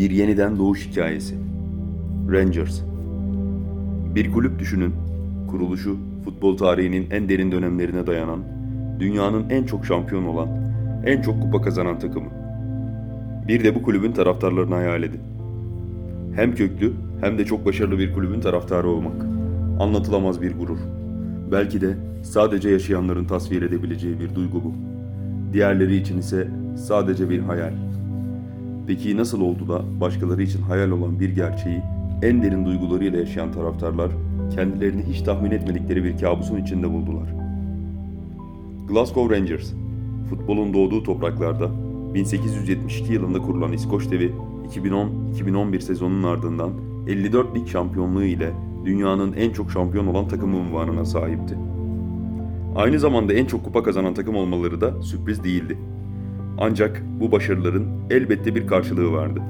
Bir yeniden doğuş hikayesi. Rangers. Bir kulüp düşünün. Kuruluşu futbol tarihinin en derin dönemlerine dayanan, dünyanın en çok şampiyon olan, en çok kupa kazanan takımı. Bir de bu kulübün taraftarlarını hayal edin. Hem köklü hem de çok başarılı bir kulübün taraftarı olmak. Anlatılamaz bir gurur. Belki de sadece yaşayanların tasvir edebileceği bir duygu bu. Diğerleri için ise sadece bir hayal. Peki nasıl oldu da başkaları için hayal olan bir gerçeği en derin duygularıyla yaşayan taraftarlar kendilerini hiç tahmin etmedikleri bir kabusun içinde buldular? Glasgow Rangers, futbolun doğduğu topraklarda 1872 yılında kurulan İskoç devi 2010-2011 sezonunun ardından 54 lig şampiyonluğu ile dünyanın en çok şampiyon olan takımı unvanına sahipti. Aynı zamanda en çok kupa kazanan takım olmaları da sürpriz değildi. Ancak bu başarıların elbette bir karşılığı vardı.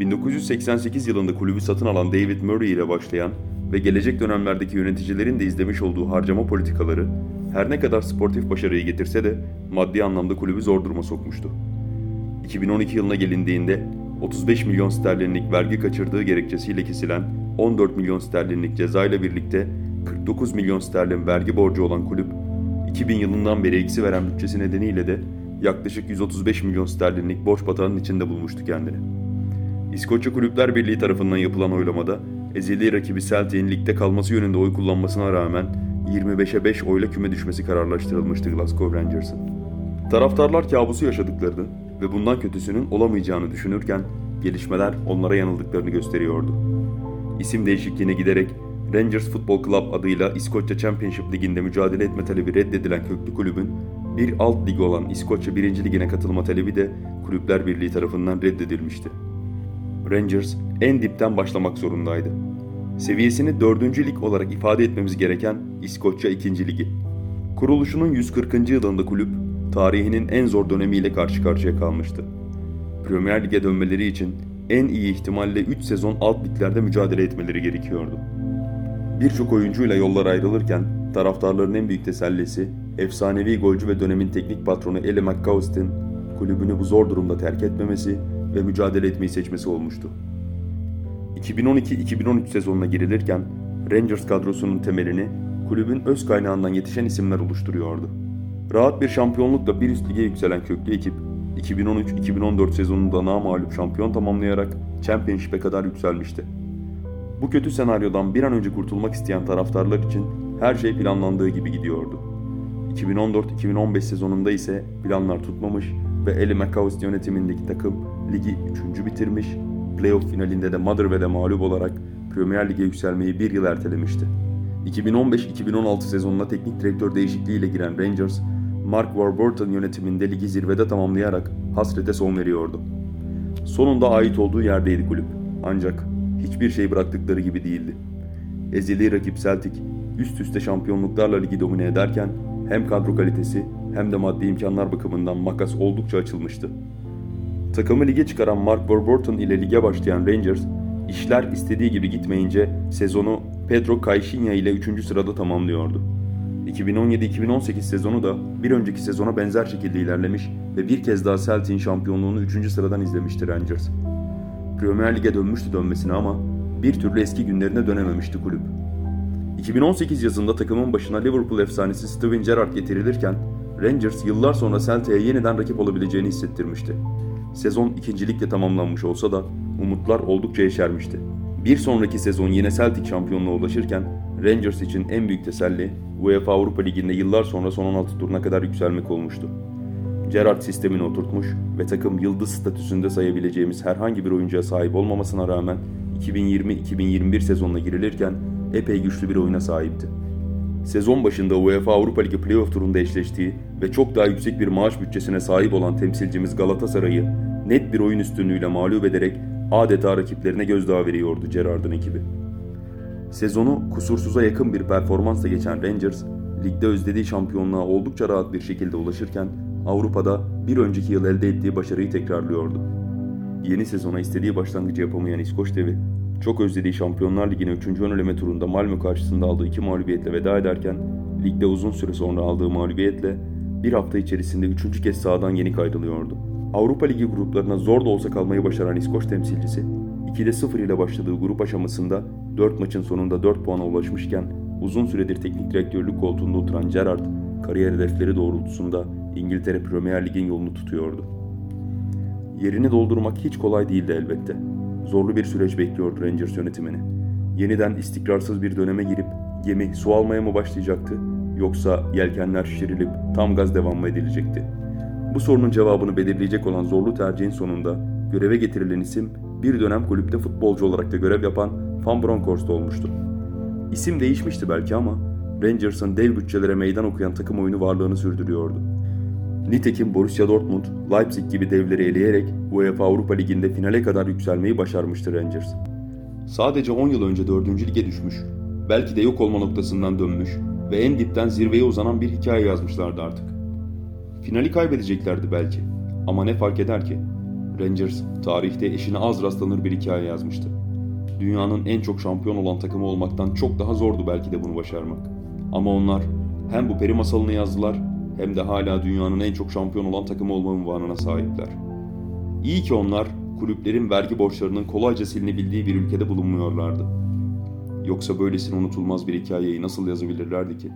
1988 yılında kulübü satın alan David Murray ile başlayan ve gelecek dönemlerdeki yöneticilerin de izlemiş olduğu harcama politikaları her ne kadar sportif başarıyı getirse de maddi anlamda kulübü zor duruma sokmuştu. 2012 yılına gelindiğinde 35 milyon sterlinlik vergi kaçırdığı gerekçesiyle kesilen 14 milyon sterlinlik ceza ile birlikte 49 milyon sterlin vergi borcu olan kulüp 2000 yılından beri eksi veren bütçesi nedeniyle de yaklaşık 135 milyon sterlinlik borç batağının içinde bulmuştu kendini. İskoçya Kulüpler Birliği tarafından yapılan oylamada ezeli rakibi Celtic'in ligde kalması yönünde oy kullanmasına rağmen 25'e 5 oyla küme düşmesi kararlaştırılmıştı Glasgow Rangers'ın. Taraftarlar kabusu yaşadıklarını ve bundan kötüsünün olamayacağını düşünürken gelişmeler onlara yanıldıklarını gösteriyordu. İsim değişikliğine giderek Rangers Football Club adıyla İskoçya Championship Ligi'nde mücadele etme talebi reddedilen köklü kulübün bir alt ligi olan İskoçya 1. Ligi'ne katılma talebi de Kulüpler Birliği tarafından reddedilmişti. Rangers en dipten başlamak zorundaydı. Seviyesini 4. lig olarak ifade etmemiz gereken İskoçya 2. Ligi. Kuruluşunun 140. yılında kulüp tarihinin en zor dönemiyle karşı karşıya kalmıştı. Premier Lig'e dönmeleri için en iyi ihtimalle 3 sezon alt liglerde mücadele etmeleri gerekiyordu. Birçok oyuncuyla yollar ayrılırken taraftarların en büyük tesellisi efsanevi golcü ve dönemin teknik patronu Eli McCaustin kulübünü bu zor durumda terk etmemesi ve mücadele etmeyi seçmesi olmuştu. 2012-2013 sezonuna girilirken Rangers kadrosunun temelini kulübün öz kaynağından yetişen isimler oluşturuyordu. Rahat bir şampiyonlukla bir üst lige yükselen köklü ekip 2013-2014 sezonunda namağlup şampiyon tamamlayarak Championship'e kadar yükselmişti. Bu kötü senaryodan bir an önce kurtulmak isteyen taraftarlar için her şey planlandığı gibi gidiyordu. 2014-2015 sezonunda ise planlar tutmamış ve Eli McCausey yönetimindeki takım ligi 3. bitirmiş, playoff finalinde de Motherwell'e mağlup olarak Premier Lig'e yükselmeyi bir yıl ertelemişti. 2015-2016 sezonuna teknik direktör değişikliğiyle giren Rangers, Mark Warburton yönetiminde ligi zirvede tamamlayarak hasrete son veriyordu. Sonunda ait olduğu yerdeydi kulüp. Ancak hiçbir şey bıraktıkları gibi değildi. Ezeli rakip Celtic üst üste şampiyonluklarla ligi domine ederken hem kadro kalitesi hem de maddi imkanlar bakımından makas oldukça açılmıştı. Takımı lige çıkaran Mark Warburton ile lige başlayan Rangers, işler istediği gibi gitmeyince sezonu Pedro Caixinha ile 3. sırada tamamlıyordu. 2017-2018 sezonu da bir önceki sezona benzer şekilde ilerlemiş ve bir kez daha Celtic'in şampiyonluğunu 3. sıradan izlemişti Rangers. Premier Lig'e dönmüştü dönmesine ama bir türlü eski günlerine dönememişti kulüp. 2018 yazında takımın başına Liverpool efsanesi Steven Gerrard getirilirken Rangers yıllar sonra Celtic'e yeniden rakip olabileceğini hissettirmişti. Sezon ikincilikle tamamlanmış olsa da umutlar oldukça yeşermişti. Bir sonraki sezon yine Celtic şampiyonluğa ulaşırken Rangers için en büyük teselli UEFA Avrupa Ligi'nde yıllar sonra son 16 turuna kadar yükselmek olmuştu. Gerrard sistemini oturtmuş ve takım yıldız statüsünde sayabileceğimiz herhangi bir oyuncuya sahip olmamasına rağmen 2020-2021 sezonuna girilirken epey güçlü bir oyuna sahipti. Sezon başında UEFA Avrupa Ligi playoff turunda eşleştiği ve çok daha yüksek bir maaş bütçesine sahip olan temsilcimiz Galatasaray'ı net bir oyun üstünlüğüyle mağlup ederek adeta rakiplerine gözdağı veriyordu Gerrard'ın ekibi. Sezonu kusursuza yakın bir performansla geçen Rangers, ligde özlediği şampiyonluğa oldukça rahat bir şekilde ulaşırken Avrupa'da bir önceki yıl elde ettiği başarıyı tekrarlıyordu. Yeni sezona istediği başlangıcı yapamayan İskoç devi, çok özlediği Şampiyonlar Ligi'ne 3. ön eleme turunda Malmö karşısında aldığı iki mağlubiyetle veda ederken, ligde uzun süre sonra aldığı mağlubiyetle bir hafta içerisinde üçüncü kez sahadan yenik ayrılıyordu. Avrupa Ligi gruplarına zor da olsa kalmayı başaran İskoç temsilcisi, 2'de 0 ile başladığı grup aşamasında 4 maçın sonunda 4 puana ulaşmışken uzun süredir teknik direktörlük koltuğunda oturan Gerrard, kariyer hedefleri doğrultusunda İngiltere Premier Lig'in yolunu tutuyordu. Yerini doldurmak hiç kolay değildi elbette. Zorlu bir süreç bekliyordu Rangers yönetimini. Yeniden istikrarsız bir döneme girip gemi su almaya mı başlayacaktı yoksa yelkenler şişirilip tam gaz devam mı edilecekti? Bu sorunun cevabını belirleyecek olan zorlu tercihin sonunda göreve getirilen isim bir dönem kulüpte futbolcu olarak da görev yapan Van Bronckhorst olmuştu. İsim değişmişti belki ama Rangers'ın dev bütçelere meydan okuyan takım oyunu varlığını sürdürüyordu. Nitekim Borussia Dortmund, Leipzig gibi devleri eleyerek UEFA Avrupa Ligi'nde finale kadar yükselmeyi başarmıştı Rangers. Sadece 10 yıl önce 4. lige düşmüş, belki de yok olma noktasından dönmüş ve en dipten zirveye uzanan bir hikaye yazmışlardı artık. Finali kaybedeceklerdi belki ama ne fark eder ki? Rangers tarihte eşine az rastlanır bir hikaye yazmıştı. Dünyanın en çok şampiyon olan takımı olmaktan çok daha zordu belki de bunu başarmak. Ama onlar hem bu peri masalını yazdılar hem de hala dünyanın en çok şampiyon olan takımı olma unvanına sahipler. İyi ki onlar kulüplerin vergi borçlarının kolayca silinebildiği bir ülkede bulunmuyorlardı. Yoksa böylesine unutulmaz bir hikayeyi nasıl yazabilirlerdi ki?